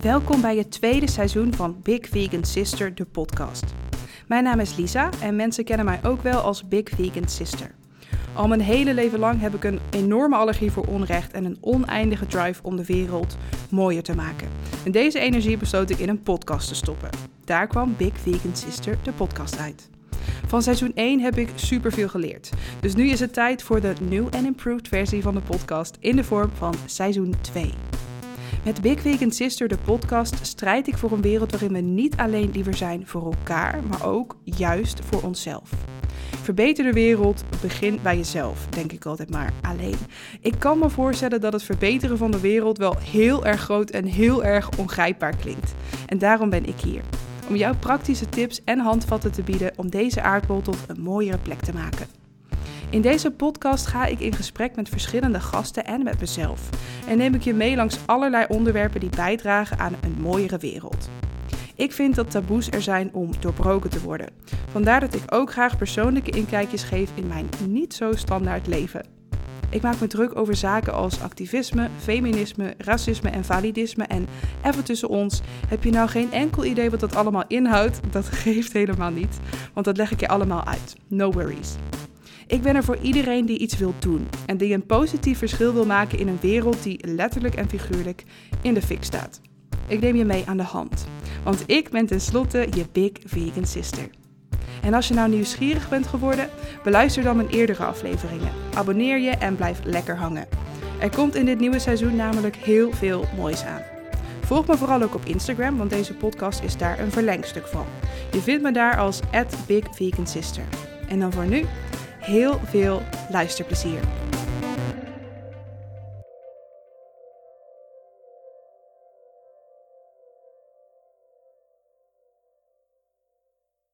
Welkom bij het tweede seizoen van Big Vegan Sister, de podcast. Mijn naam is Lisa en mensen kennen mij ook wel als Big Vegan Sister. Al mijn hele leven lang heb ik een enorme allergie voor onrecht en een oneindige drive om de wereld mooier te maken. En deze energie besloot ik in een podcast te stoppen. Daar kwam Big Vegan Sister, de podcast uit. Van seizoen 1 heb ik superveel geleerd. Dus nu is het tijd voor de new and improved versie van de podcast in de vorm van seizoen 2. Met Big Vegan Sister, de podcast, strijd ik voor een wereld waarin we niet alleen liever zijn voor elkaar, maar ook juist voor onszelf. Verbeter de wereld, begin bij jezelf, denk ik altijd maar. Alleen, ik kan me voorstellen dat het verbeteren van de wereld wel heel erg groot en heel erg ongrijpbaar klinkt. En daarom ben ik hier. Om jou praktische tips en handvatten te bieden om deze aardbol tot een mooiere plek te maken. In deze podcast ga ik in gesprek met verschillende gasten en met mezelf. En neem ik je mee langs allerlei onderwerpen die bijdragen aan een mooiere wereld. Ik vind dat taboes er zijn om doorbroken te worden. Vandaar dat ik ook graag persoonlijke inkijkjes geef in mijn niet zo standaard leven. Ik maak me druk over zaken als activisme, feminisme, racisme en validisme. En even tussen ons, heb je nou geen enkel idee wat dat allemaal inhoudt? Dat geeft helemaal niet, want dat leg ik je allemaal uit. No worries. Ik ben er voor iedereen die iets wil doen en die een positief verschil wil maken in een wereld die letterlijk en figuurlijk in de fik staat. Ik neem je mee aan de hand, want ik ben tenslotte je Big Vegan Sister. En als je nou nieuwsgierig bent geworden, beluister dan mijn eerdere afleveringen. Abonneer je en blijf lekker hangen. Er komt in dit nieuwe seizoen namelijk heel veel moois aan. Volg me vooral ook op Instagram, want deze podcast is daar een verlengstuk van. Je vindt me daar als @bigvegansister. En dan voor nu, heel veel luisterplezier.